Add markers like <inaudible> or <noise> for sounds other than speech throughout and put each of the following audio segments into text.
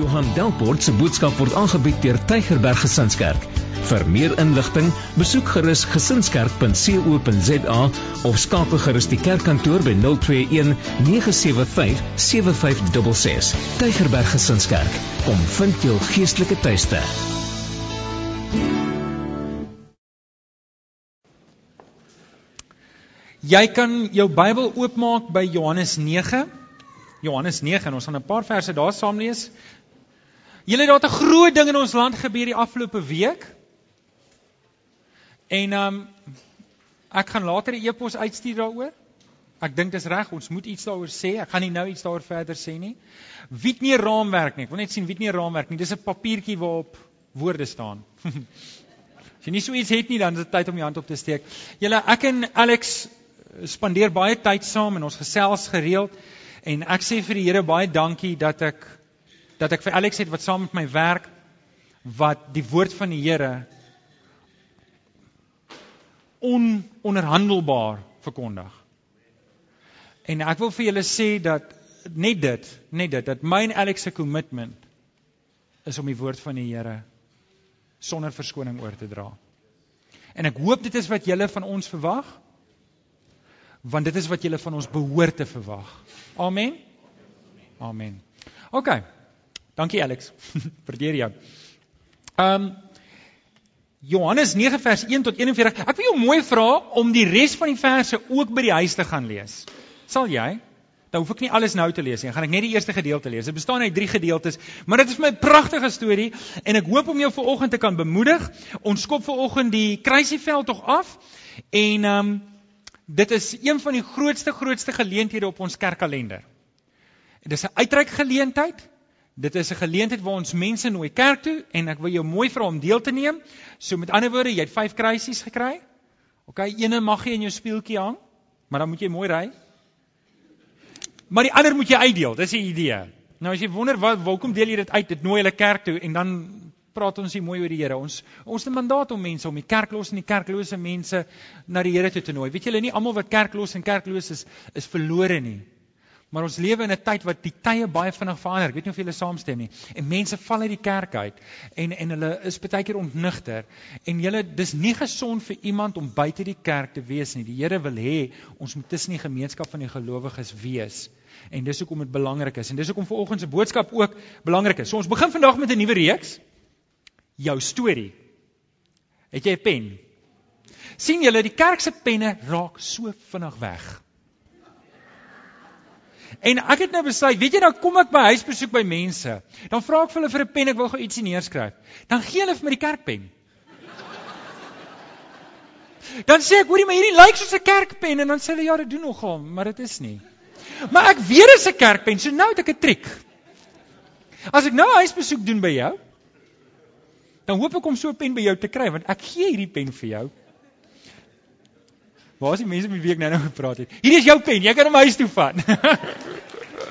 Johan Delport se boodskap word aangebied deur Tygerberg Gesinskerk. Vir meer inligting, besoek gerus gesinskerk.co.za of skakel gerus die kerkkantoor by 021 975 7566. Tygerberg Gesinskerk, kom vind jou geestelike tuiste. Jy kan jou Bybel oopmaak by Johannes 9. Johannes 9 en ons gaan 'n paar verse daar saam lees. Julle het daar 'n groot ding in ons land gebeur die afgelope week. En ehm um, ek gaan later 'n e-pos uitstuur daaroor. Ek dink dis reg, ons moet iets daaroor sê. Ek gaan nie nou iets daaroor verder sê nie. Wie het nie 'n raamwerk nie? Ek wil net sien wie het nie 'n raamwerk nie. Dis 'n papiertjie waarop woorde staan. <laughs> As jy nie so iets het nie, dan is dit tyd om jou hand op te steek. Julle, ek en Alex spandeer baie tyd saam en ons gesels gereeld en ek sê vir die Here baie dankie dat ek dat ek vir Alex het wat saam met my werk wat die woord van die Here ononderhandelbaar verkondig. En ek wil vir julle sê dat net dit, net dit dat my en Alex se kommitment is om die woord van die Here sonder verskoning oor te dra. En ek hoop dit is wat julle van ons verwag. Want dit is wat julle van ons behoort te verwag. Amen. Amen. OK. Dankie Alex. <laughs> Verdeer jou. Ehm um, Johannes 9 vers 1 tot 41. Ek wil jou mooi vra om die res van die verse ook by die huis te gaan lees. Sal jy? Dan hoef ek nie alles nou te lees nie. Gaan ek net die eerste gedeelte lees. Dit bestaan uit drie gedeeltes, maar dit is my pragtige storie en ek hoop om jou vanoggend te kan bemoedig. Ons skop vanoggend die kruisieveld tog af en ehm um, dit is een van die grootste grootste geleenthede op ons kerkkalender. Dit is 'n uitreik geleentheid. Dit is 'n geleentheid waar ons mense nooi kerk toe en ek wil jou mooi vra om deel te neem. So met ander woorde, jy het 5 kruisies gekry. OK, eene mag jy in jou spieeltjie hang, maar dan moet jy mooi ry. Maar die ander moet jy uitdeel. Dis die idee. Nou as jy wonder wat hoekom deel jy dit uit? Dit nooi hulle kerk toe en dan praat ons hier mooi oor die Here. Ons ons het 'n mandaat om mense om die kerkloos en die kerklose mense na die Here toe te nooi. Weet julle nie almal wat kerkloos en kerkloos is is verlore nie. Maar ons lewe in 'n tyd wat die tye baie vinnig verander. Ek weet nie of julle saamstem nie. En mense val uit die kerk uit en en hulle is baie keer ontnigter. En julle dis nie gesond vir iemand om buite die kerk te wees nie. Die Here wil hê ons moet tussen die gemeenskap van die gelowiges wees. En dis hoekom dit belangrik is. En dis hoekom vanoggend se boodskap ook belangrik is. So ons begin vandag met 'n nuwe reeks. Jou storie. Het jy 'n pen? sien julle die kerk se penne raak so vinnig weg. En ek het nou besluit, weet jy nou kom ek by huisbesoek by mense. Dan vra ek vir hulle vir 'n pen, ek wil gou ietsie neerskryf. Dan gee hulle vir my die kerkpen. Dan sê ek, hoorie, maar hierdie lyk soos 'n kerkpen en dan sê hulle ja, dit doen nogal, maar dit is nie. Maar ek weet dit is 'n kerkpen, so nou het ek 'n triek. As ek nou 'n huisbesoek doen by jou, dan hoop ek om so 'n pen by jou te kry want ek gee hierdie pen vir jou. Waar is die mense met wie ek nou nou gepraat het? Hier is jou pen, jy kan hom huis toe vat. <laughs>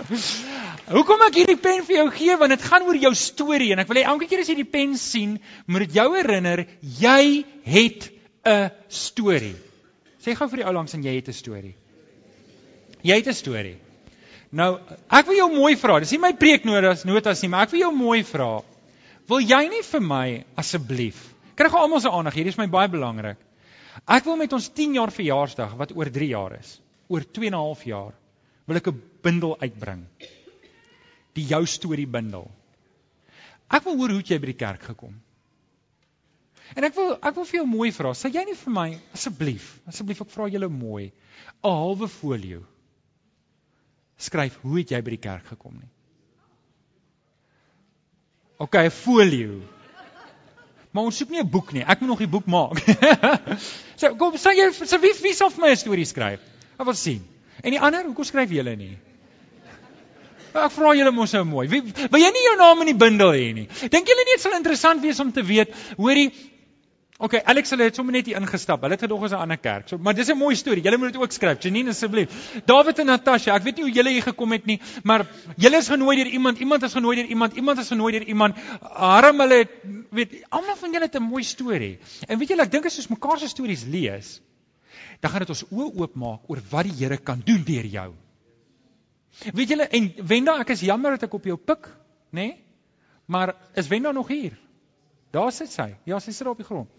<laughs> Hoekom ek hierdie pen vir jou gee want dit gaan oor jou storie en ek wil hê elke keer as jy die pen sien, moet dit jou herinner jy het 'n storie. Sê gou vir die ou langs en jy het 'n storie. Jy het 'n storie. Nou, ek wil jou mooi vra. Dis nie my preeknotas notas nie, maar ek wil jou mooi vra. Wil jy nie vir my asseblief? Kry gou almal se aandag hier, dis my baie belangrik. Ek wil met ons 10 jaar verjaarsdag wat oor 3 jaar is, oor 2 en 'n half jaar, wil ek 'n bundel uitbring. Die jou storie bundel. Ek wil hoor hoe jy by die kerk gekom. En ek wil ek wil vir jou mooi vra, sê jy nie vir my asseblief, asseblief ek vra julle mooi, 'n halwe folio. Skryf hoe het jy by die kerk gekom nie? OK, 'n folio. Maar ons soek nie 'n boek nie. Ek moet nog die boek maak. <laughs> so kom, sê jy so wie wie sal vir my 'n storie skryf? Ek wil sien. En die ander, hoekom skryf julle nie? Ek vra julle mos nou mooi. Wie wil jy nie jou naam in die bundel hê nie? Dink julle nie dit sal interessant wees om te weet, hoorie, OK, Alex het sommer net hier ingestap. Hulle het gedog is 'n ander kerk. So, maar dis 'n mooi storie. Julle moet dit ook skryf. Janine asseblief. David en Natasha, ek weet nie hoe julle hier gekom het nie, maar julle is genooi deur iemand, iemand is genooi deur iemand, iemand is genooi deur iemand. Harm hulle het weet almal van julle het 'n mooi storie. En weet julle, ek dink as ons mekaar se stories lees, dan gaan dit ons oë oopmaak oor wat die Here kan doen deur jou. Weet julle, en Wenda, ek is jammer dat ek op jou pik, nê? Nee? Maar is Wenda nog hier? Daar sit sy. Ja, sy sit op die grond.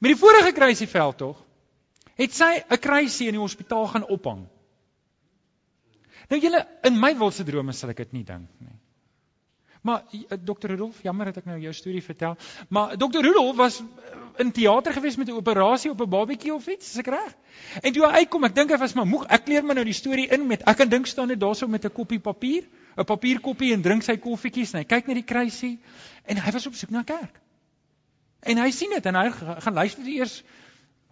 Met die vorige kruisieveld tog het sy 'n kruisie in die hospitaal gaan ophang. Nou julle in my wildste drome sal ek dit nie dink nie. Maar eh, Dr. Rudolf, jammer dat ek nou jou storie vertel, maar Dr. Rudolf was eh, in teater gewees met 'n operasie op 'n babatjie of iets, is ek reg? En toe hy uitkom, ek dink hy was maar moeg. Ek kleer my nou die storie in met ek kan dink staan net daarso met 'n koppie papier, 'n papierkoppie en drink sy koffietjies en hy kyk na die kruisie en hy was op soek na kerk. En hy sien dit en hy gaan luister eers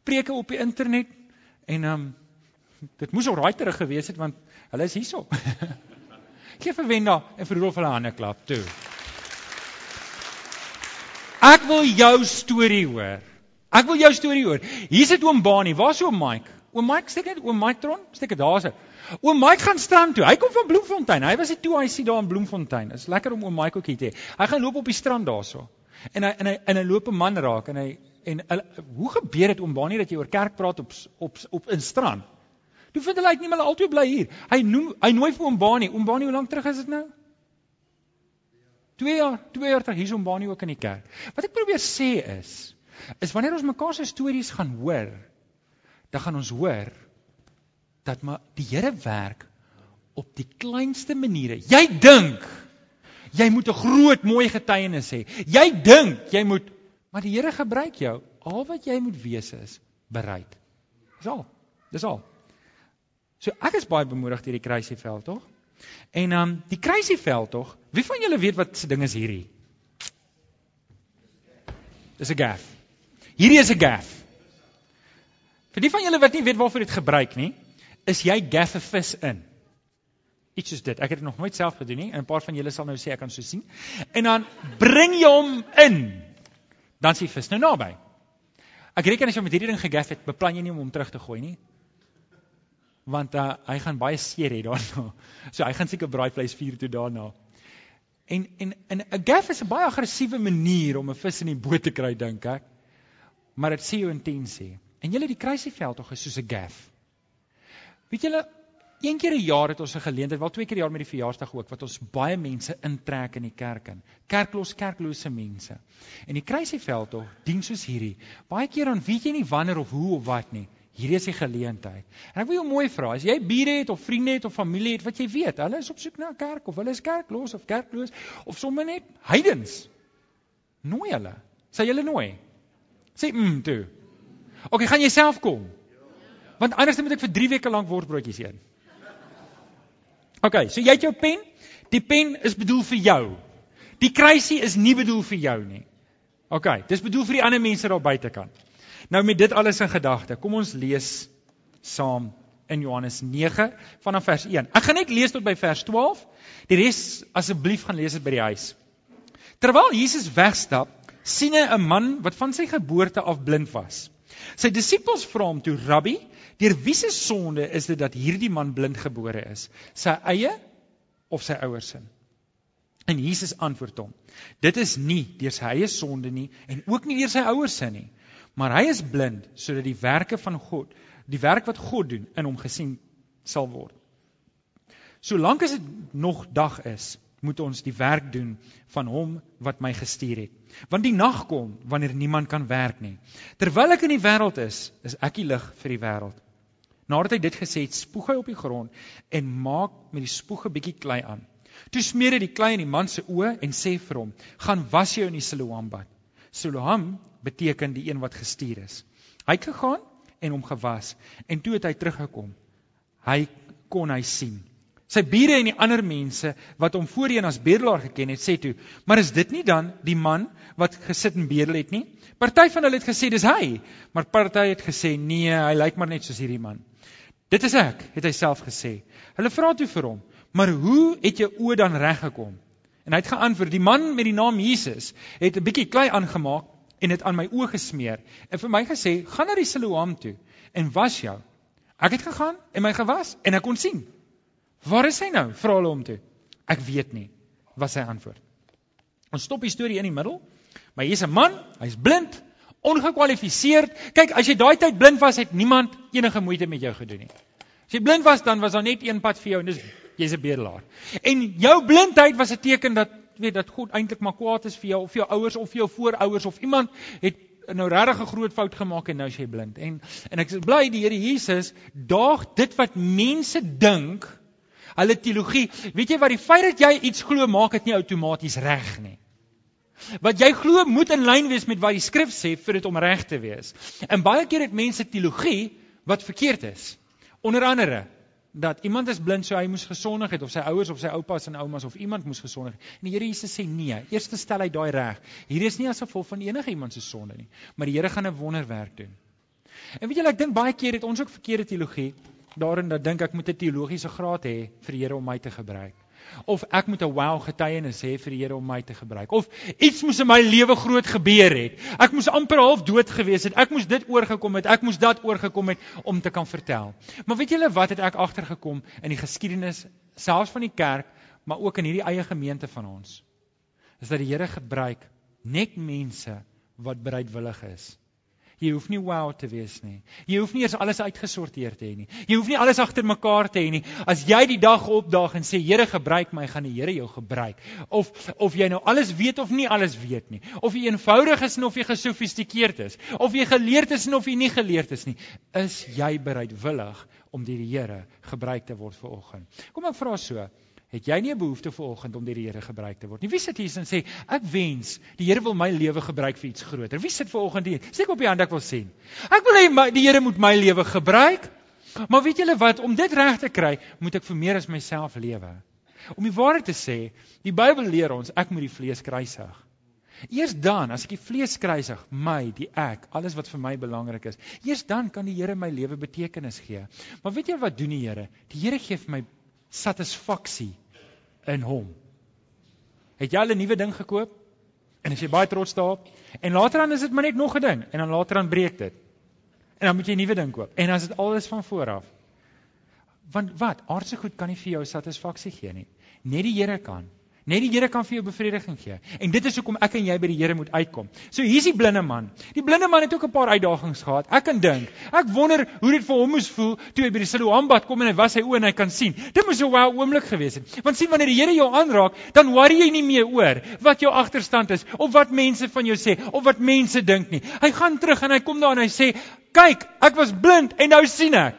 preke op die internet en ehm um, dit moes al raai terug gewees het want hulle is hierso. <laughs> Gee vir Wenda en vir Rudolf hulle hande klap toe. Ek wil jou storie hoor. Ek wil jou storie hoor. Hier's dit oom Bani. Waar's oom Mike? Oom Mike steek net oom Mike Tron, steek dit daarse. Oom Mike gaan strand toe. Hy kom van Bloemfontein. Hy was hy sien daar in Bloemfontein. Is lekker om oom Mike ook hier te hê. Hy gaan loop op die strand daarso. En hy en hy en hy loop 'n man raak en hy en hy, hoe gebeur dit oom Bani dat jy oor kerk praat op op op in strand? Toe vind hulle uit nie hulle altyd bly hier. Hy noem hy nooi vir oom Bani. Oom Bani, hoe lank terug is dit nou? 2 jaar, 2 jaar terug hier is oom Bani ook in die kerk. Wat ek probeer sê is is wanneer ons mekaar se stories gaan hoor, dan gaan ons hoor dat maar die Here werk op die kleinste maniere. Jy dink jy moet 'n groot mooi getuienis hê. Jy dink jy moet maar die Here gebruik jou. Al wat jy moet wees is bereid. Dis al. Dis al. So ek is baie bemoedig deur die kruisieveld tog. En dan um, die kruisieveld tog. Wie van julle weet wat se ding is hierdie? Dis 'n gaff. Hierdie is 'n gaff. Vir die van julle wat nie weet waarvoor dit gebruik nie, is jy gaff 'n vis in. Iets soos dit. Ek het dit nog nooit self gedoen nie 'n paar van julle sal nou sê ek kan so sien. En dan bring jy hom in. Dan sien vis nou naby. Ek reken as jy met hierdie ding gegaff het, beplan jy nie om hom terug te gooi nie want uh, hy gaan baie seer hê daarna. <laughs> So hy gaan seker braaivleis vier toe daarna. En en en 'n gaff is 'n baie aggressiewe manier om 'n vis in die boot te kry dink ek. Maar dit sê jou intensie. En julle die kruisieveld tog is soos 'n gaff. Weet julle, een keer 'n jaar het ons 'n geleentheid, wel twee keer 'n jaar met die verjaarsdag ook wat ons baie mense intrek in die kerk in. Kerklos, kerklose mense. En die kruisieveld tog dien soos hierdie. Baie keer dan weet jy nie wanneer of hoe of wat nie. Hierdie is die geleentheid. En ek wil jou mooi vra, as jy bure het of vriende het of familie het wat jy weet, hulle is op soek na 'n kerk of hulle is kerkloos of kerkloos of sommer net heidens. Nooi hulle. Sê julle nooi. Sê mm toe. OK, gaan jy self kom? Want anders moet ek vir 3 weke lank wortbroodjies eet. OK, so jy het jou pen. Die pen is bedoel vir jou. Die kruisie is nie bedoel vir jou nie. OK, dis bedoel vir die ander mense daar buitekant. Nou met dit alles in gedagte, kom ons lees saam in Johannes 9 vanaf vers 1. Ek gaan net lees tot by vers 12. Die res asseblief gaan lees dit by die huis. Terwyl Jesus wegstap, sien hy 'n man wat van sy geboorte af blind was. Sy disippels vra hom toe: "Rabbi, deur wie se sonde is dit dat hierdie man blind gebore is? Sy eie of sy ouers se?" En Jesus antwoord hom: "Dit is nie deur sy eie sonde nie en ook nie deur sy ouers se nie, maar hy is blind sodat die werke van God, die werk wat God doen in hom gesien sal word. Solank as dit nog dag is, moet ons die werk doen van hom wat my gestuur het. Want die nag kom wanneer niemand kan werk nie. Terwyl ek in die wêreld is, is ek die lig vir die wêreld. Nadat hy dit gesê het, spoeg hy op die grond en maak met die spoeg 'n bietjie klei aan. Toe smeer hy die klei in die man se oë en sê vir hom: "Gaan was jou in die Siloam-bad." Siloam beteken die een wat gestuur is. Hy het gegaan en hom gewas en toe het hy teruggekom. Hy kon hy sien. Sy bure en die ander mense wat hom voorheen as bedelaar geken het, sê toe: "Maar is dit nie dan die man wat gesit en bedel het nie?" Party van hulle het gesê dis hy, maar party het gesê nee, hy lyk maar net soos hierdie man. "Dit is ek," het hy self gesê. Hulle vra toe vir hom: "Maar hoe het jou oë dan reg gekom?" En hy het geantwoord: "Die man met die naam Jesus het 'n bietjie klei aangemaak en dit aan my oë gesmeer en vir my gesê: "Gaan na die Siloam toe en was jou." Ek het gegaan en my gewas en ek kon sien. "Waar is hy nou?" vra hulle hom toe. "Ek weet nie," was sy antwoord. Ons stop die storie in die middel. Maar hier's 'n man, hy's blind, ongekwalifiseerd. Kyk, as jy daai tyd blind was, het niemand enige moeite met jou gedoen nie. As jy blind was, dan was daar net een pad vir jou en dis jy's 'n bedelaar. En jou blindheid was 'n teken dat weet dat God eintlik maar kwaad is vir jou of vir jou ouers of vir jou voorouers of iemand het nou regtig 'n groot fout gemaak en nou is jy blind. En en ek is bly die Here Jesus daag dit wat mense dink, hulle teologie. Weet jy wat die feit dat jy iets glo maak dit nie outomaties reg nie. Wat jy glo moet in lyn wees met wat die skrif sê vir dit om reg te wees. En baie keer het mense teologie wat verkeerd is. Onder andere dat iemand is blind so hy moes gesondig het of sy ouers of sy oupas en oumas of iemand moes gesondig het. En die Here Jesus sê nee, eers stel hy daai reg. Hier is nie as gevolg van enige iemand se sonde nie, maar die Here gaan 'n wonderwerk doen. En weet julle ek dink baie keer het ons ook verkeerde teologie daarin dat dink ek moet 'n teologiese graad hê vir die Here om my te gebruik of ek moet 'n wow getuienis hê vir die Here om my te gebruik of iets moes in my lewe groot gebeur het. Ek moes amper half dood gewees het. Ek moes dit oorgekom het. Ek moes dat oorgekom het om te kan vertel. Maar weet julle wat het ek agtergekom in die geskiedenis selfs van die kerk, maar ook in hierdie eie gemeente van ons? Is dat die Here gebruik net mense wat bereidwillig is Jy hoef nie wow te wees nie. Jy hoef nie eers alles uitgesorteer te hê nie. Jy hoef nie alles agter mekaar te hê nie. As jy die dag opdaag en sê Here gebruik my, gaan die Here jou gebruik. Of of jy nou alles weet of nie alles weet nie. Of jy eenvoudig is of jy gesofistikeerd is. Of jy geleerd is of jy nie geleerd is nie. Is jy bereidwillig om deur die Here gebruik te word vir oggend? Kom ek vra so. Het jy nie 'n behoefte vir oggend om deur die Here gebruik te word nie? Wie sit hier en sê ek wens die Here wil my lewe gebruik vir iets groter? Wie sit ver oggend hier? Sê ek op die hand ek wil sien. Ek wil hê die Here moet my lewe gebruik. Maar weet julle wat, om dit reg te kry, moet ek vir meer as myself lewe. Om die waarheid te sê, die Bybel leer ons ek moet die vlees kruisig. Eers dan, as ek die vlees kruisig, my, die ek, alles wat vir my belangrik is, eers dan kan die Here my lewe betekenis gee. Maar weet jy wat doen die Here? Die Here gee vir my satisfaksie in hom. Het jy al 'n nuwe ding gekoop? En as jy baie trots daarop en later dan is dit maar net nog 'n ding en dan later dan breek dit. En dan moet jy 'n nuwe ding koop. En as dit alles van voor af. Want wat? Aardse goed kan nie vir jou satisfaksie gee nie. Net die Here kan. Net die Here kan vir jou bevrediging gee. En dit is hoekom ek en jy by die Here moet uitkom. So hier's die blinde man. Die blinde man het ook 'n paar uitdagings gehad. Ek kan dink. Ek wonder hoe dit vir hom moes voel toe hy by die Siloambad kom en hy was sy oë en hy kan sien. Dit moes 'n wow oomblik gewees het. Want sien wanneer die Here jou aanraak, dan worry jy nie meer oor wat jou agterstand is of wat mense van jou sê of wat mense dink nie. Hy gaan terug en hy kom daar en hy sê, "Kyk, ek was blind en nou sien ek."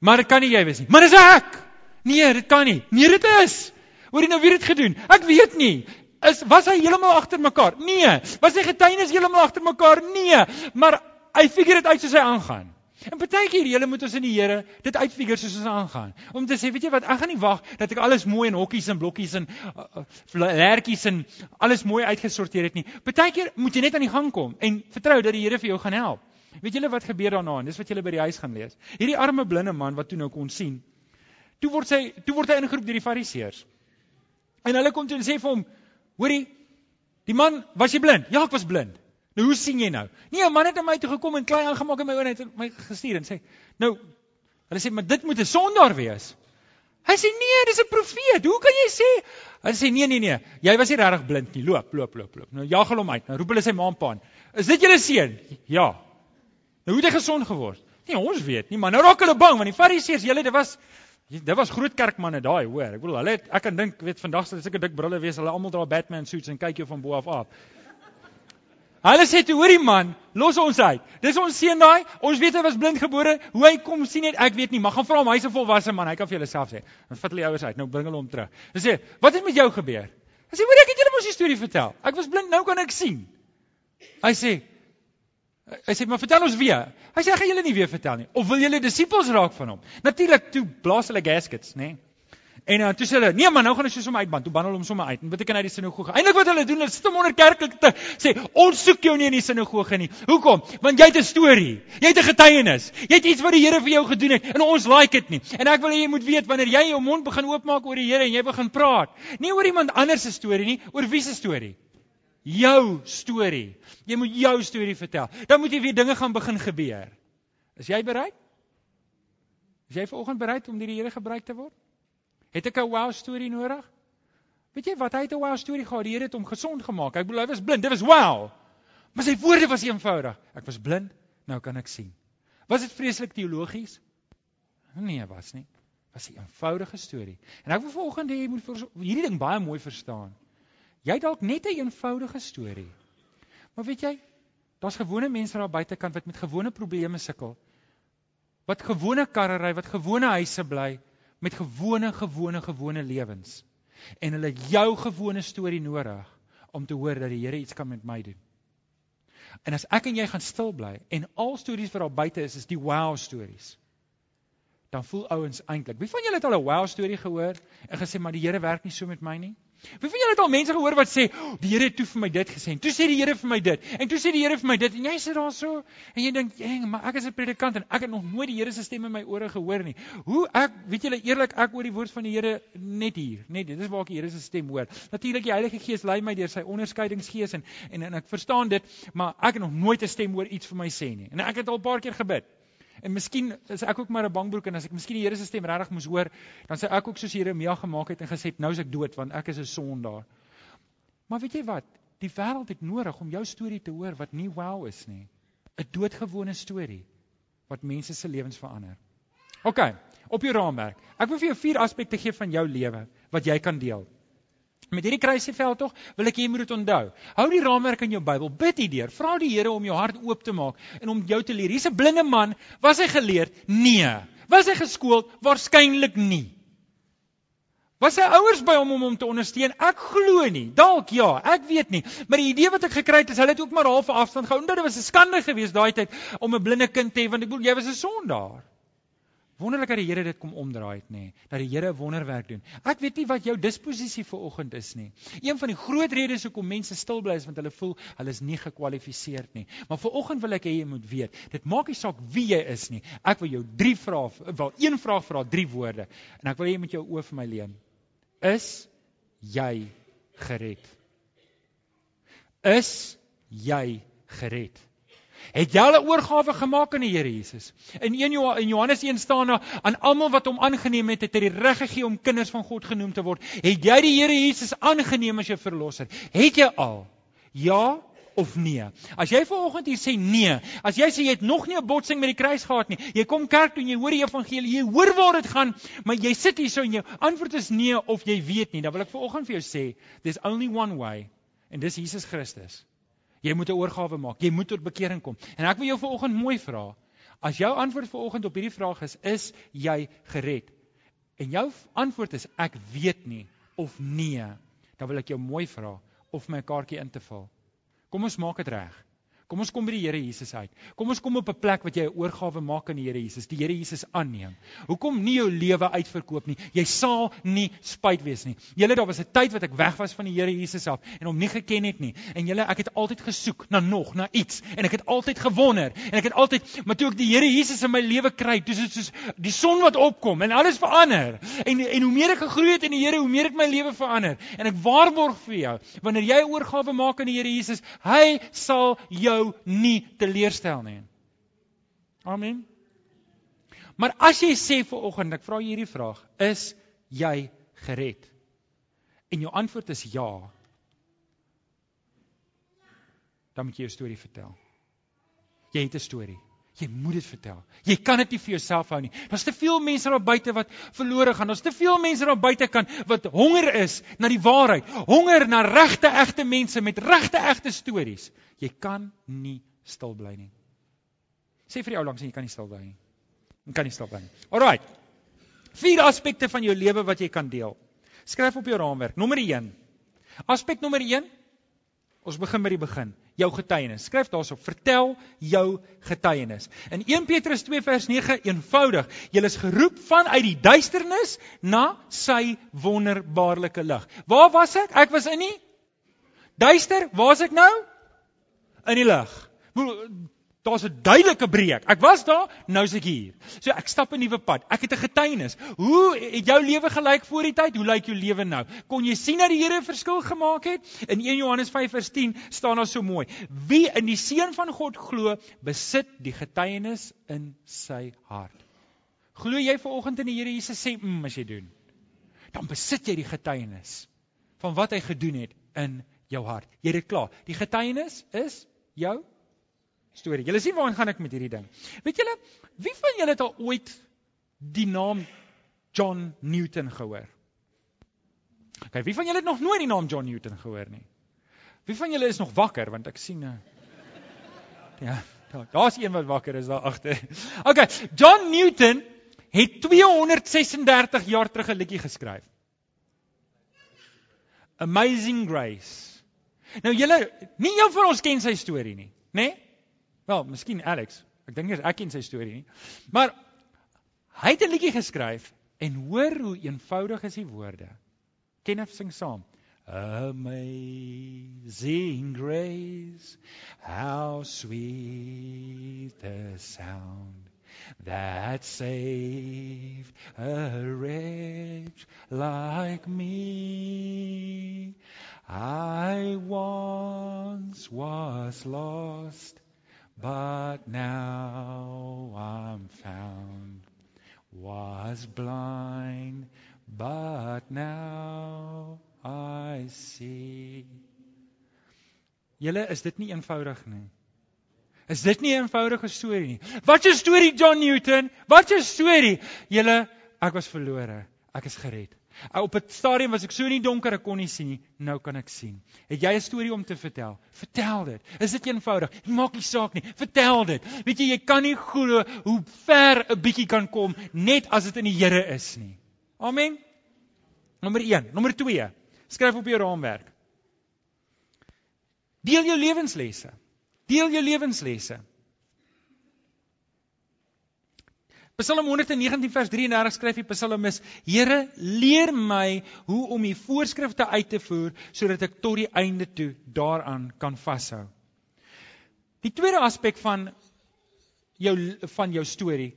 Maar dit kan nie jy wees nie. Maar dis ek. Nee, dit kan nie. Nee, dit is. Hoor jy nou wie het dit gedoen? Ek weet nie. Is was hy heeltemal agter mekaar? Nee. Was sy getuienis heeltemal agter mekaar? Nee. Maar hy figure dit uit soos hy aangaan. En partykeer julle moet ons in die Here dit uitfigure soos ons aangaan. Om te sê, weet jy wat, ek gaan nie wag dat ek alles mooi in hokkies en blokkies en uh, uh, lertjies en alles mooi uitgesorteer het nie. Partykeer moet jy net aan die gang kom en vertrou dat die Here vir jou gaan help. Weet julle wat gebeur daarna? En dis wat julle by die huis gaan lees. Hierdie arme blinde man wat toe nou kon sien. Toe word sy toe word hy ingeroep deur die fariseërs. En hulle kom toe en sê vir hom: "Hoorie, die man, was jy blind?" "Ja, ek was blind." "Nou hoe sien jy nou?" "Nee, 'n man het na my toe gekom en klein aangemaak in my oë en het my gestuur en sê: "Nou, hulle sê, maar dit moet 'n sondaar wees." Hy sê: "Nee, dis 'n profeet. Hoe kan jy sê?" Hulle sê: "Nee, nee, nee. Jy was nie regtig blind nie. Loop, loop, loop, loop." Nou jaag hulle hom uit. Nou roep hulle sy ma en pa aan. "Is dit julle seun?" "Ja." "Nou hoe het hy gesond geword?" "Nee, ons weet nie, maar nou raak hulle bang want die Fariseërs, julle, dit was Dit was groot kerkmanne daai, hoor. Ek bedoel, hulle het ek kan dink, weet vandag sal sulke dik brille wees. Hulle almal dra Batman suits en kyk jou van bo af af. Hulle sê toe, hoorie man, los ons uit. Dis ons seun daai. Ons weet hy was blind gebore. Hoe hy kom sien net ek weet nie, maar gaan vra hom, hy's 'n volwasse man. Hy kan vir julle self sê. Dan vat hulle ouers uit. Nou bring hulle hom terug. Hulle sê, "Wat het met jou gebeur?" Hy sê, "Hoor ek het julle mos 'n storie vertel. Ek was blind, nou kan ek sien." Hy sê, Hy sê, "Maar vertel ons weer." Hy sê, "Ek gaan julle nie weer vertel nie. Of wil julle disippels raak van hom?" Natuurlik toe blaas hulle gaskets, nê? En dan toe sê hulle, "Nee man, nou gaan ons sommer uitband." Toe bandel hom sommer uit. En beteken hy die sinagoge. Eindelik wat hulle doen, hulle sit hom onder kerklik te sê, "Ons soek jou nie in die sinagoge nie." Hoekom? Want jy het 'n storie. Jy het 'n getuienis. Jy het iets wat die Here vir jou gedoen het en ons like dit nie. En ek wil hê jy moet weet wanneer jy jou mond begin oopmaak oor die Here en jy begin praat, nie oor iemand anders se storie nie, oor wie se storie? Jou storie. Jy moet jou storie vertel. Dan moet jy weer dinge gaan begin gebeur. Is jy bereid? Is jy vanoggend bereid om deur die Here gebruik te word? Het ek 'n wow storie nodig? Weet jy wat hy het 'n wow storie gehad? Die Here het hom gesond gemaak. Ek bedoel hy was blind. Dit was wow. Maar sy woorde was eenvoudig. Ek was blind, nou kan ek sien. Was dit vreeslik teologies? Nee, was nie. Was 'n eenvoudige storie. En ek wil vanoggend hê jy moet hierdie ding baie mooi verstaan. Jy dalk net 'n een eenvoudige storie. Maar weet jy, daar's gewone mense daar buitekant wat met gewone probleme sukkel. Wat gewone karre ry, wat gewone huise bly met gewone gewone gewone lewens. En hulle jou gewone storie nodig om te hoor dat die Here iets kan met my doen. En as ek en jy gaan stil bly en al stories wat daar buite is is die wow stories. Dan voel ouens eintlik. Wie van julle het al 'n wow storie gehoor en gesê maar die Here werk nie so met my nie? Wie van julle het al mense gehoor wat sê, oh, "Die Here het toe vir my dit gesê." Toe sê die Here vir my dit. En toe sê die Here vir my dit. En jy sit daar so en jy dink, "Eng, maar ek is 'n predikant en ek het nog nooit die Here se stem in my ore gehoor nie." Hoe ek, weet julle eerlik, ek hoor die woord van die Here net hier, net dit is waar ek die Here se stem hoor. Natuurlik die Heilige Gees lei my deur sy onderskeidingsgees en, en en ek verstaan dit, maar ek het nog nooit 'n stem hoor iets vir my sê nie. En ek het al 'n paar keer gebid. En miskien is ek ook maar 'n bangbroek en as ek miskien die Here se stem regtig moes hoor, dan sê ek ook soos Jeremia gemaak het en gesê, "Nou is ek dood want ek is 'n sondaar." Maar weet jy wat? Die wêreld het nodig om jou storie te hoor wat nie wow is nie. 'n Doodgewone storie wat mense se lewens verander. OK, op jou raamwerk. Ek wil vir jou vier aspekte gee van jou lewe wat jy kan deel. Met hierdie kruisieveld tog wil ek hê jy moet dit onthou. Hou die raamwerk in jou Bybel, bid hierdeur, vra die Here om jou hart oop te maak en om jou te leer. Hier's 'n blinde man, was hy geleerd? Nee. Was hy geskoold? Waarskynlik nie. Was sy ouers by hom om hom te ondersteun? Ek glo nie. Dalk ja, ek weet nie. Maar die idee wat ek gekry het is hulle het ook maar half afstand gehou. Omdat dit was 'n skande geweest daai tyd om 'n blinde kind te hê want ek bedoel jy was 'n sondaar. Wonderlik dat die Here dit kom omdraai het nê, dat die Here 'n wonderwerk doen. Ek weet nie wat jou disposisie vir oggend is nie. Een van die groot redes hoekom mense stil bly is want hulle voel hulle is nie gekwalifiseer nie. Maar vir oggend wil ek hê jy moet weet, dit maak nie saak wie jy is nie. Ek wil jou drie vrae, wel een vraag vra, drie woorde. En ek wil hê jy moet jou oë vir my leen. Is jy gered? Is jy gered? Het jy al 'n oorgawe gemaak aan die Here Jesus? In 1 in Johannes 1 staan daar aan almal wat hom aangeneem het, het hy die reg gegee om kinders van God genoem te word. Het jy die Here Jesus aangeneem as jou verlosser? Het jy al? Ja of nee? As jy vanoggend hier sê nee, as jy sê jy het nog nie 'n botsing met die kruis gehad nie, jy kom kerk toe en jy hoor die evangelie, jy hoor waar dit gaan, maar jy sit hier so en jou antwoord is nee of jy weet nie, dan wil ek vanoggend vir jou sê, there's only one way en dis Jesus Christus. Jy moet 'n oorgawe maak. Jy moet tot bekering kom. En ek wil jou vanoggend mooi vra. As jou antwoord vanoggend op hierdie vraag is, is jy gered? En jou antwoord is ek weet nie of nee, dan wil ek jou mooi vra of my kaartjie in te vul. Kom ons maak dit reg. Kom ons kom by die Here Jesus uit. Kom ons kom op 'n plek wat jy 'n oorgawe maak aan die Here Jesus, die Here Jesus aanneem. Hoekom nie jou lewe uitverkoop nie? Jy sal nie spyt wees nie. Julle daar was 'n tyd wat ek weg was van die Here Jesus af en hom nie geken het nie. En julle ek het altyd gesoek na nog, na iets en ek het altyd gewonder en ek het altyd maar toe ek die Here Jesus in my lewe kry, dis dit soos die son wat opkom en alles verander. En en hoe meer ek gegroei het in die Here, hoe meer het my lewe verander. En ek waarborg vir jou, wanneer jy 'n oorgawe maak aan die Here Jesus, hy sal jou jou nie teleurstel nie. Amen. Maar as jy sê vir oggend, ek vra hierdie vraag, is jy gered? En jou antwoord is ja. Dan moet jy jou storie vertel. Jy het 'n storie. Jy moet dit vertel. Jy kan dit nie vir jouself hou nie. Daar's te veel mense daar buite wat verlore gaan. Daar's te veel mense daar buite kan wat honger is na die waarheid. Honger na regte egte mense met regte egte stories. Jy kan nie stil bly nie. Sê vir die ou langs jy kan nie stil bly nie. Jy kan nie stil bly nie. Alraai. Vier aspekte van jou lewe wat jy kan deel. Skryf op jou raamwerk. Nommer 1. Aspek nommer 1. Ons begin by die begin. Jou getuienis. Skryf daarop. Vertel jou getuienis. In 1 Petrus 2 vers 9 eenvoudig. Jy is geroep vanuit die duisternis na sy wonderbaarlike lig. Waar was ek? Ek was in die duister. Waar is ek nou? in die lig. Daar's 'n duidelike breek. Ek was daar, nou is ek hier. So ek stap 'n nuwe pad. Ek het 'n getuienis. Hoe het jou lewe gelyk voor die tyd? Hoe lyk jou lewe nou? Kon jy sien dat die Here 'n verskil gemaak het? In 1 Johannes 5:10 staan daar so mooi: Wie in die seun van God glo, besit die getuienis in sy hart. Glo jy vanoggend in die Here Jesus sê, "Mm, as jy doen." Dan besit jy die getuienis van wat hy gedoen het in jou hart. Jy het dit klaar. Die getuienis is jou storie. Julle sien waarheen gaan ek met hierdie ding. Weet julle, wie van julle het al ooit die naam John Newton gehoor? Okay, wie van julle het nog nooit die naam John Newton gehoor nie? Wie van julle is nog wakker want ek sien 'n uh, Ja, daar daar's een wat wakker is daar agter. Okay, John Newton het 236 jaar terug 'n liedjie geskryf. Amazing Grace. Nou julle, nie een van ons ken sy storie nie, né? Nee? Wel, miskien Alex. Ek dink nie ek ken sy storie nie. Maar hy het 'n liedjie geskryf en hoor hoe eenvoudig is die woorde. Kenneth sing saam. Amazing grace, how sweet the sound that saved a wretch like me. I once was lost, but now I'm found. Was blind, but now I see. Julle is dit nie eenvoudig nie. Is dit nie 'n eenvoudige storie nie? Wat 'n storie John Newton? Wat 'n storie? Julle, ek was verlore. Ek is gered. Op 'n stadium was ek so in die donker ek kon nie sien nie. Nou kan ek sien. Het jy 'n storie om te vertel? Vertel dit. Is dit eenvoudig? Dit maak nie saak nie. Vertel dit. Weet jy, jy kan nie glo hoe ver 'n bietjie kan kom net as dit in die Here is nie. Amen. Nommer 1, nommer 2. Skryf op jou raamwerk. Deel jou lewenslesse. Deel jou lewenslesse. Psalm 119 vers 33 skryf die psalmis: Here, leer my hoe om u voorskrifte uit te voer sodat ek tot die einde toe daaraan kan vashou. Die tweede aspek van jou van jou storie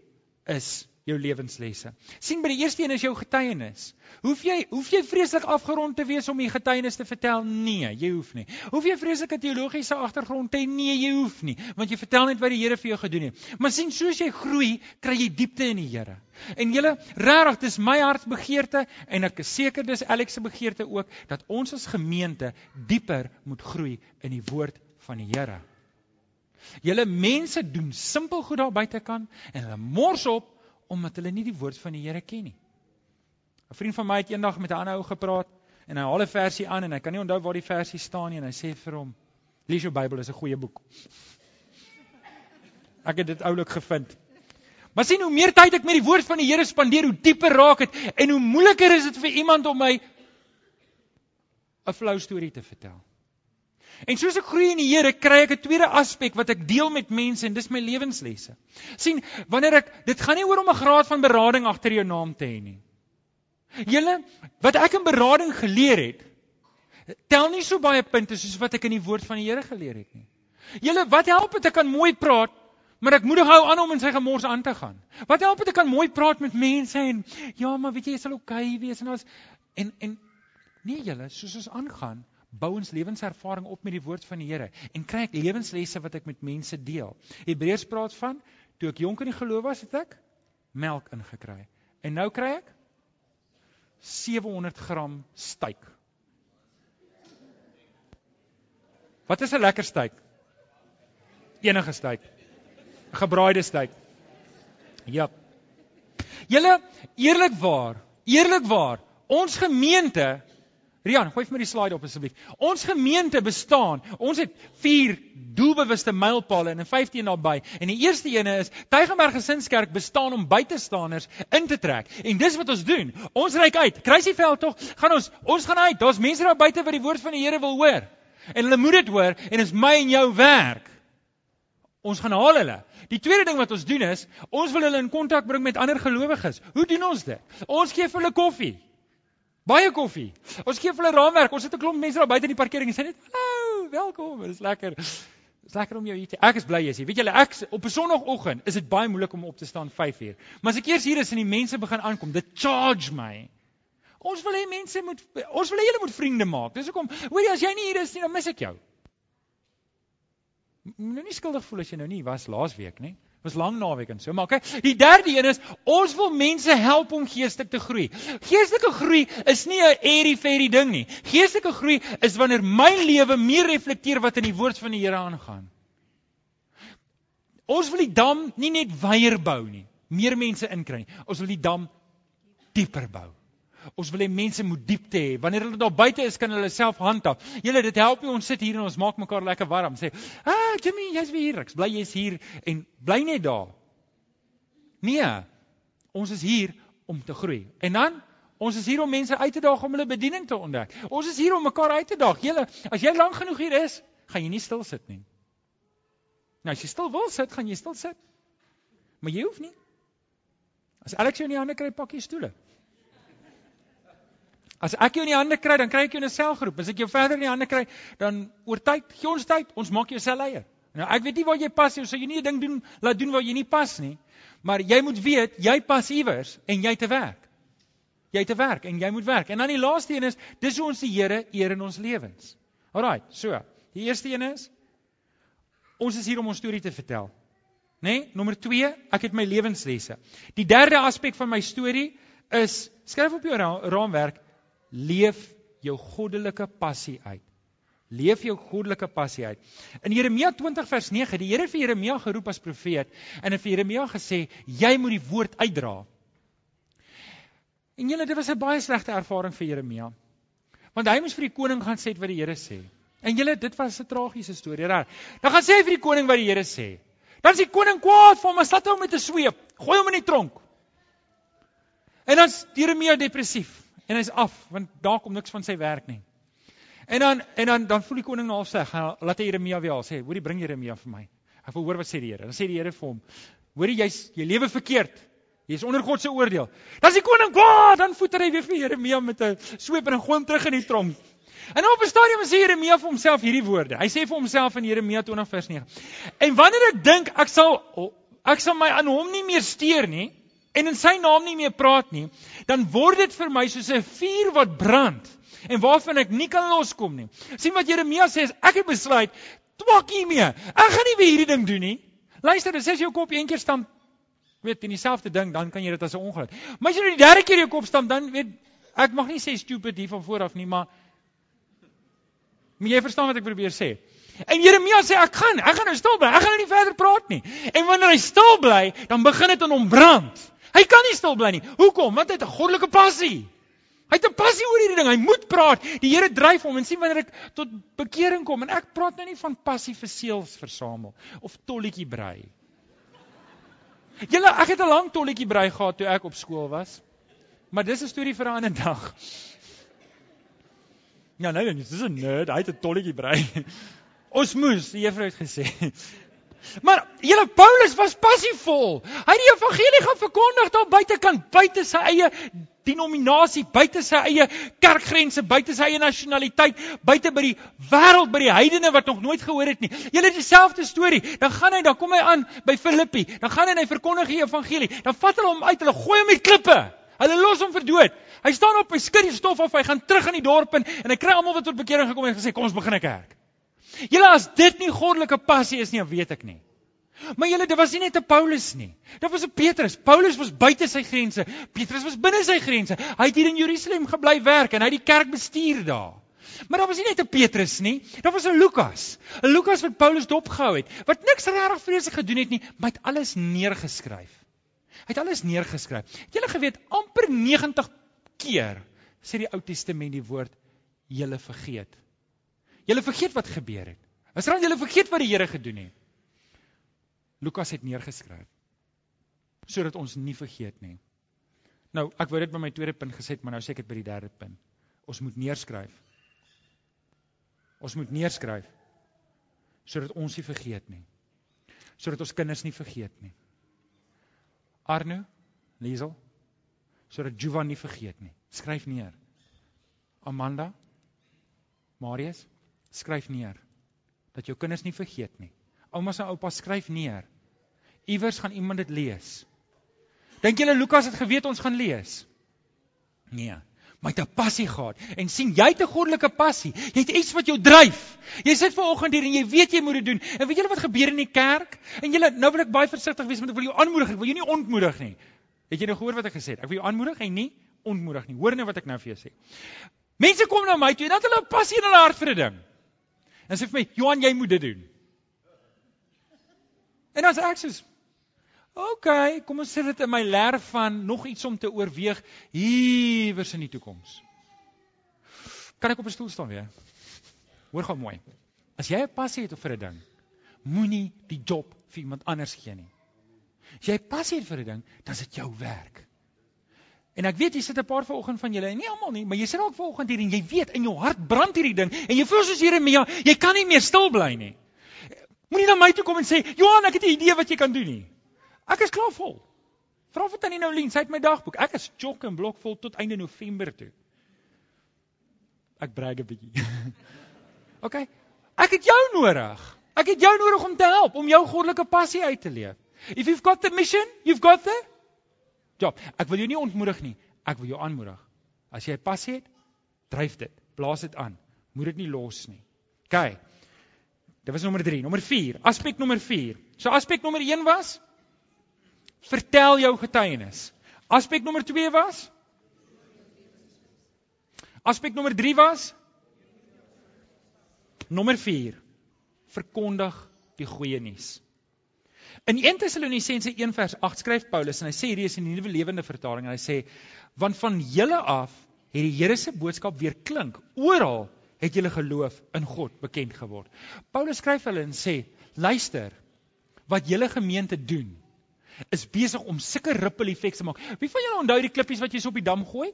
is jou lewenslesse. sien by die eerste een is jou getuienis. Hoef jy hoef jy vreeslik afgerond te wees om die getuienis te vertel? Nee, jy hoef nie. Hoef jy vreeslike teologiese agtergrond te hê? Nee, jy hoef nie, want jy vertel net wat die Here vir jou gedoen het. Maar sien, soos jy groei, kry jy diepte in die Here. En julle, regtig, dis my hartsbegeerte en ek is seker dis Alex se begeerte ook dat ons as gemeente dieper moet groei in die woord van die Here. Julle mense doen simpel goed daar buitekant en hulle mors op omdat hulle nie die woord van die Here ken nie. 'n Vriend van my het eendag met 'n ander ou gepraat en hy haal 'n versie aan en hy kan nie onthou waar die versie staan nie en hy sê vir hom: "Lees jou Bybel, is 'n goeie boek." <laughs> Ek het dit oulik gevind. Maar sien hoe meer tyd ek met die woord van die Here spandeer, hoe dieper raak dit en hoe moeiliker is dit vir iemand om my 'n flou storie te vertel. En soos ek groei in die Here, kry ek 'n tweede aspek wat ek deel met mense en dis my lewenslesse. sien, wanneer ek dit gaan nie oor om 'n graad van berading agter jou naam te hê nie. Julle, wat ek in berading geleer het, tel nie so baie punte soos wat ek in die woord van die Here geleer het nie. Julle, wat help dit ek kan mooi praat, maar ek moedig hou aan om in sy gemors aan te gaan? Wat help dit ek kan mooi praat met mense en ja, maar weet jy, jy sal oukei okay wees en ons en en nee julle, soos ons aangaan, bou ons lewenservaring op met die woord van die Here en kry ek lewenslesse wat ek met mense deel. Hebreërs praat van toe ek jonk in die geloof was, het ek melk ingekry. En nou kry ek 700 gram styk. Wat is 'n lekker styk? Enige styk. Gebraaide styk. Ja. Julle eerlikwaar, eerlikwaar, ons gemeente Rian, gooi vir my die slide op asseblief. Ons gemeente bestaan. Ons het 4 doelbewuste mylpale en 'n 15 daarbey. En die eerste ene is Tygerberg Gesinskerk bestaan om buitestanders in te trek. En dis wat ons doen. Ons reik uit. Kruisieveld tog, gaan ons ons gaan uit. Daar's mense daar buite wat die woord van die Here wil hoor. En hulle moet dit hoor en dit is my en jou werk. Ons gaan haal hulle. Die tweede ding wat ons doen is, ons wil hulle in kontak bring met ander gelowiges. Hoe doen ons dit? Ons gee vir hulle koffie. Baie koffie. Ons gee vir hulle raamwerk. Ons het 'n klomp mense daar buite in die parkering en sê net, "Hallo, welkom. Dit is lekker. Dit is lekker om jou hier te Ek is bly jy's hier. Weet julle, ek op 'n sonoggend is dit baie moeilik om op te staan 5uur. Maar as ek eers hier is en die mense begin aankom, dit charge my. Ons wil hê mense moet ons wil hê julle moet vriende maak. Dis hoekom, hoorie, as jy nie hier is nie, dan mis ek jou. Moenie skuldig voel as jy nou nie was laas week nie was lang naweek en so, maar okay. Die derde een is ons wil mense help om geestelik te groei. Geestelike groei is nie 'n airy fairy ding nie. Geestelike groei is wanneer my lewe meer reflekteer wat in die woord van die Here aangaan. Ons wil die dam nie net weier bou nie, meer mense inkry nie. Ons wil die dam dieper bou. Ons wil hê mense moet diepte hê. Wanneer hulle daar buite is, kan hulle self handhaaf. Julle, dit help nie ons sit hier en ons maak mekaar lekker warm. Sê, "Ah, Jimmy, jy's weer hier. Ek bly jy's hier en bly net daar." Nee. Ons is hier om te groei. En dan Ons is hier om mense uit te daag om hulle bediening te ontdek. Ons is hier om mekaar uit te daag. Julle, as jy lank genoeg hier is, gaan jy nie stil sit nie. Nou as jy stil wil sit, gaan jy stil sit. Maar jy hoef nie. As Alex jou in die hande kry, pak jy stoele. As ek jou in die hande kry, dan kry ek jou in 'n selgroep. As ek jou verder in die hande kry, dan oor tyd, gee ons tyd, ons maak jou selleier. Nou ek weet nie waar jy pas nie, so jy nie 'n ding doen laat doen waar jy nie pas nie. Maar jy moet weet, jy pas iewers en jy te werk. Jy te werk en jy moet werk. En dan die laaste een is, dis hoe ons die Here eer in ons lewens. Alraai, so. Die eerste een is ons is hier om ons storie te vertel. Né? Nee? Nommer 2, ek het my lewenslesse. Die derde aspek van my storie is skryf op jou ra raamwerk leef jou goddelike passie uit. Leef jou goddelike passie uit. In Jeremia 20 vers 9, die Here het vir Jeremia geroep as profeet en het vir Jeremia gesê, jy moet die woord uitdra. En julle, dit was 'n baie slegte ervaring vir Jeremia. Want hy moes vir die koning gaan sê wat die Here sê. En julle, dit was 'n tragiese storie, reg? Dan gaan sê hy vir die koning wat die Here sê. Dan is die koning kwaad vir hom, hy slat hom met 'n sweep, gooi hom in die tronk. En dan is Jeremia depressief en hy's af want daar kom niks van sy werk nie. En dan en dan dan voel die koning nou al sê, laat hy Jeremia weer al sê, hoorie bring Jeremia vir my. Ek wil hoor wat sê die Here. Dan sê die Here vir hom, hoorie jy's jy lewe verkeerd. Jy's onder God se oordeel. Dan is die koning kwaad, dan voeter hy weer vir Jeremia met 'n sweep en hom terug in die tronk. En op 'n stadium sê Jeremia vir homself hierdie woorde. Hy sê vir homself in Jeremia 20 vers 9. En wanneer ek dink ek sal ek sal my aan hom nie meer steur nie, en in sy naam nie meer praat nie, dan word dit vir my soos 'n vuur wat brand en waarvan ek nie kan loskom nie. sien wat Jeremia sê ek het besluit twak hiermee. Ek gaan nie weer hierdie ding doen nie. Luister, as jy jou kop een keer stamp, weet in dieselfde ding, dan kan jy dit as 'n ongeluk. Maar as jy nou die derde keer jou kop stamp, dan weet ek mag nie sê stupid hier van vooraf nie, maar maar jy verstaan wat ek probeer sê. En Jeremia sê ek gaan, ek gaan nou stil bly. Ek gaan nou nie verder praat nie. En wanneer hy stil bly, dan begin dit aan hom brand. Hy kan nie stil bly nie. Hoekom? Want hy het 'n goddelike passie. Hy het 'n passie oor hierdie ding. Hy moet praat. Die Here dryf hom en sien wanneer ek tot bekering kom en ek praat nou nie van passie vir seels versamel of tolletjie brei. Julle, ek het 'n lang tolletjie brei gehad toe ek op skool was. Maar dis 'n storie vir 'n ander dag. Ja, nee, nee, dis 'n nerd. Hy het 'n tolletjie brei. <laughs> Ons moes, die juffrou het gesê. Maar julle Paulus was passievol. Hy het die evangelie gaan verkondig daar buitekant, buite sy eie denominasie, buite sy eie kerkgrense, buite sy eie nasionaliteit, buite by die wêreld, by die heidene wat nog nooit gehoor het nie. Julle het dieselfde storie. Dan gaan hy, dan kom hy aan by Filippi. Dan gaan hy en hy verkondig die evangelie. Dan vat hulle hom uit, hulle gooi hom met klippe. Hulle los hom vir dood. Hy staan op, hy skud die stof af, hy gaan terug in die dorp in en hy kry almal wat tot bekering gekom het en gesê kom ons begin 'n kerk. Julle as dit nie goddelike passie is nie, weet ek nie. Maar julle, dit was nie net 'n Paulus nie. Dit was 'n Petrus. Paulus was buite sy grense. Petrus was binne sy grense. Hy het hier in Jerusalem gebly werk en hy het die kerk bestuur daar. Maar daar was nie net 'n Petrus nie. Daar was 'n Lukas. 'n Lukas wat Paulus dopgehou het, wat niks regtig vreeslik gedoen het nie, maar het alles neergeskryf. Hy het alles neergeskryf. Het julle geweet amper 90 keer sê die Ou Testament die woord julle vergeet. Julle vergeet wat gebeur het. Israel, julle vergeet wat die Here gedoen het. Lukas het neergeskryf sodat ons nie vergeet nie. Nou, ek wou dit by my tweede punt gesê, maar nou sê ek dit by die derde punt. Ons moet neerskryf. Ons moet neerskryf sodat ons nie vergeet nie. Sodat ons kinders nie vergeet nie. Arno, Liesel, sodat Juvan nie vergeet nie. Skryf neer. Amanda, Marius, skryf neer dat jou kinders nie vergeet nie. Oumas en oupas skryf neer. Iewers gaan iemand dit lees. Dink julle Lukas het geweet ons gaan lees? Nee, maar hy het 'n passie gehad en sien jy het 'n goddelike passie. Jy het iets wat jou dryf. Jy sit ver oggend hier en jy weet jy moet dit doen. En weet julle wat gebeur in die kerk? En julle nou wil ek baie versigtig wees want ek wil jou aanmoedig, ek wil jou nie ontmoedig nie. Het jy nou gehoor wat ek gesê het? Ek wil jou aanmoedig en nie ontmoedig nie. Hoor nou wat ek nou vir jou sê. Mense kom na my toe en dan het hulle 'n passie in hulle hart vir 'n ding. En sê vir my, "Johan, jy moet dit doen." En sê ek soos, OK, kom ons sit dit in my lerf van nog iets om te oorweeg iewers in die toekoms. Kan ek op 'n stoel staan weer? Hoor gou mooi. As jy 'n passie het vir 'n ding, moenie die job vir iemand anders gee nie. As jy passie het vir 'n ding, dan is dit jou werk. En ek weet jy sit 'n paar vanoggend van julle, nie almal nie, maar jy sit dalk vanoggend hier en jy weet in jou hart brand hierdie ding en jy voel soos Jeremia, jy kan nie meer stil bly nie. Moenie na my toe kom en sê, "Johan, ek het 'n idee wat jy kan doen nie." Ek is klaar vol. Vra vir tannie Noulien, sy het my dagboek. Ek is chock en blok vol tot einde November toe. Ek brag 'n bietjie. <laughs> OK. Ek het jou nodig. Ek het jou nodig om te help om jou goddelike passie uit te leef. If you've got the mission, you've got the job. Ek wil jou nie ontmoedig nie. Ek wil jou aanmoedig. As jy 'n passie het, dryf dit. Blaas dit aan. Moet dit nie los nie. OK. Dit was nommer 3, nommer 4, aspek nommer 4. So aspek nommer 1 was vertel jou getuienis. Aspek nommer 2 was Aspek nommer 3 was Nommer 4 verkondig die goeie nuus. In 1 Tessalonisense 1 vers 8 skryf Paulus en hy sê hierdie is in die nuwe lewende vertaling en hy sê want van julle af het die Here se boodskap weer klink oral het julle geloof in God bekend geword. Paulus skryf hulle en sê luister wat julle gemeente doen is besig om sulke ripple effekte te maak. Wie van julle onthou die klippies wat jy so op die dam gooi?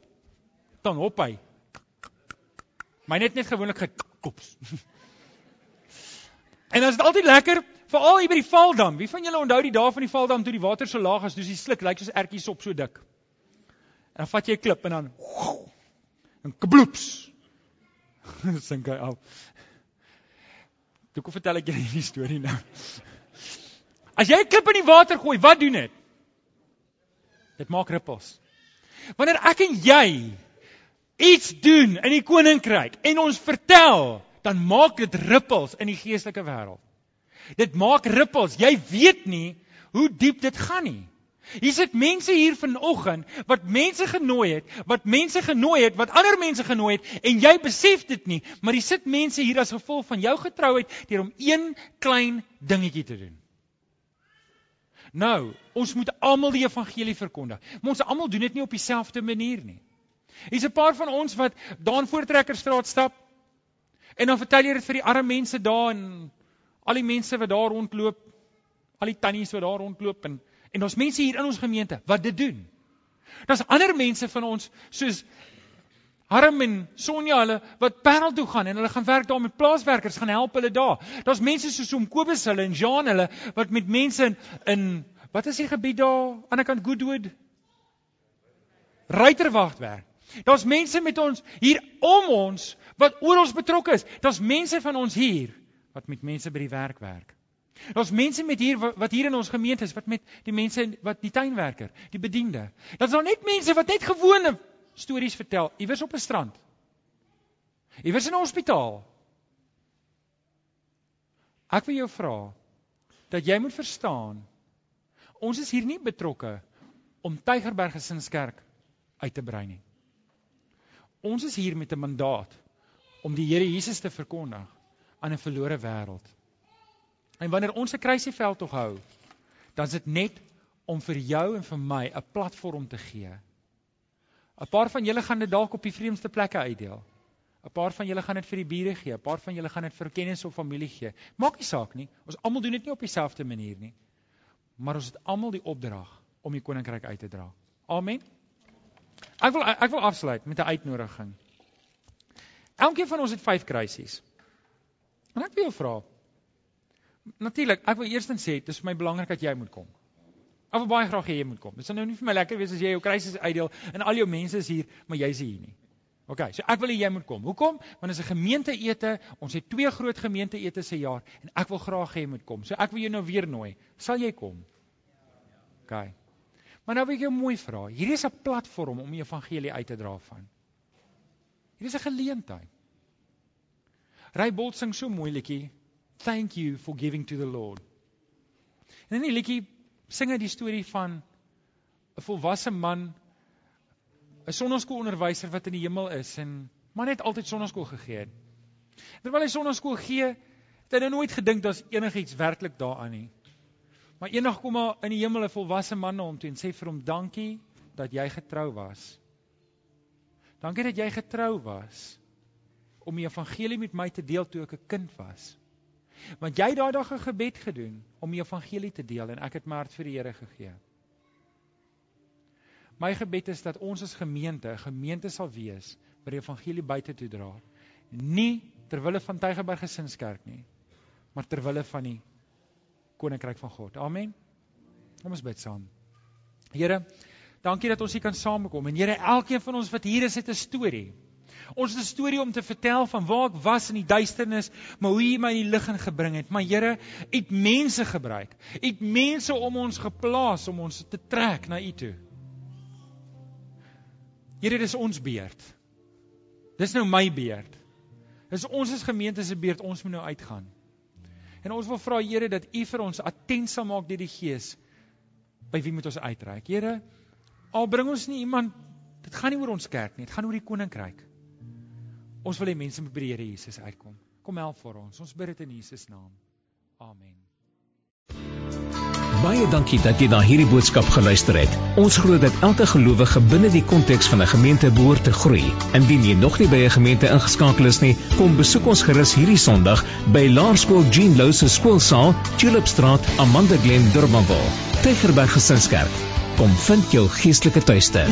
Dan hop hy. My net net gewoonlik gekops. <laughs> En dit is altyd lekker, veral hier by die Valdam. Wie van julle onthou die dae van die Valdam toe die water so laag is, dis die sluk lyk soos ertjies op so dik. En dan vat jy 'n klip en dan en kabloeps. <laughs> Sink hy af. Toe kom vertel ek julle hierdie storie nou. As jy 'n klip in die water gooi, wat doen dit? Dit maak rippels. Wanneer ek en jy iets doen in die koninkryk en ons vertel dan maak dit rippels in die geestelike wêreld. Dit maak rippels. Jy weet nie hoe diep dit gaan nie. Hier sit mense hier vanoggend wat mense genooi het, wat mense genooi het, wat ander mense genooi het en jy besef dit nie, maar hier sit mense hier as gevolg van jou getrouheid deur om een klein dingetjie te doen. Nou, ons moet almal die evangelie verkondig. Maar ons almal doen dit nie op dieselfde manier nie. Hier's 'n paar van ons wat daan Voortrekkerstraat stap En dan vertel jy dit vir die arme mense daar en al die mense wat daar rondloop, al die tannies wat daar rondloop en en ons mense hier in ons gemeente wat dit doen. Daar's ander mense van ons soos Harm en Sonja hulle wat Parel toe gaan en hulle gaan werk daar met plaaswerkers, gaan help hulle daar. Daar's mense soos om Kobus hulle en Jean hulle wat met mense in, in wat is die gebied daar aan die kant Goodwood? Ruiterwag werk. Daar's mense met ons hier om ons wat oor ons betrokke is. Daar's mense van ons hier wat met mense by die werk werk. Daar's mense met hier wat hier in ons gemeente is wat met die mense wat die tuinwerker, die bediende. Daar's daar net mense wat net gewone stories vertel iewers op 'n strand. Iewers in 'n hospitaal. Ek wil jou vra dat jy moet verstaan ons is hier nie betrokke om Tygerberg Gesinskerk uit te brei nie. Ons is hier met 'n mandaat om die Here Jesus te verkondig aan 'n verlore wêreld. En wanneer ons 'n kruisieveld tog hou, dan is dit net om vir jou en vir my 'n platform te gee. 'n Paar van julle gaan dit dalk op die vreemdste plekke uitdeel. 'n Paar van julle gaan dit vir die bure gee, 'n paar van julle gaan dit vir kennis of familie gee. Maak nie saak nie. Ons almal doen dit nie op dieselfde manier nie. Maar ons het almal die opdrag om die koninkryk uit te dra. Amen. Ek wil ek wil afsluit met 'n uitnodiging. Elkeen van ons het 5 kruisies. En ek wil jou vra. Natuurlik, ek wil eerstens sê dit is vir my belangrik dat jy moet kom. Ek wil baie graag hê jy moet kom. Dit sal nou nie vir my lekker wees as jy jou kruisies uitdeel en al jou mense is hier, maar jy's hier nie. OK, so ek wil hê jy moet kom. Hoekom? Want dit is 'n gemeenteete. Ons het twee groot gemeenteete se jaar en ek wil graag hê jy moet kom. So ek wil jou nou weer nooi. Sal jy kom? OK. Maar nou wil ek jou mooi vra. Hierdie is 'n platform om die evangelie uit te dra van. Hierdie is 'n geleentheid. Ry Bolt sing so mooi liedjie. Thank you for giving to the Lord. En in die liedjie sing hy die storie van 'n volwasse man 'n sonnaskoolonderwyser wat in die hemel is en maar net altyd sonnaskool gegee het. Terwyl hy sonnaskool gee, het hy nou nooit gedink daar's enigiets werklik daaraan nie. Maar eendag kom maar in die hemel 'n volwasse man na hom toe en sê vir hom dankie dat jy getrou was. Dankie dat jy getrou was om die evangelie met my te deel toe ek 'n kind was. Want jy het daai dag 'n gebed gedoen om die evangelie te deel en ek het my hart vir die Here gegee. My gebed is dat ons as gemeente 'n gemeente sal wees wat die evangelie buite toe dra. Nie ter wille van Tygerberg Gesinskerk nie, maar ter wille van die koninkryk van God. Amen. Kom ons bid saam. Here, dankie dat ons hier kan saamkom en Here, elkeen van ons wat hier is, het 'n storie. Ons het 'n storie om te vertel van waar ek was in die duisternis, maar hoe U my in die lig gebring het. Maar Here, U het mense gebruik. U het mense om ons geplaas om ons te trek na U toe. Here, dis ons beurt. Dis nou my beurt. Dis ons as gemeente se beurt. Ons moet nou uitgaan. En ons wil vra Here dat U vir ons attent sal maak deur die Gees. By wie moet ons uitreik? Here, al bring ons nie iemand, dit gaan nie oor ons kerk nie, dit gaan oor die koninkryk. Ons wil hê mense moet by die Here Jesus uitkom. Kom help vir ons. Ons bid dit in Jesus naam. Amen. Baie dankie dat jy na hierdie boodskap geluister het. Ons glo dat elke gelowige binne die konteks van 'n gemeente behoort te groei. Indien jy nog nie by 'n gemeente ingeskakel is nie, kom besoek ons gerus hierdie Sondag by Laerskool Jean Louw se skoolsaal, Tulipstraat, Amanda Glen, Durbanville. Tygerberg Gesinskerk. Kom vind jou geestelike tuiste.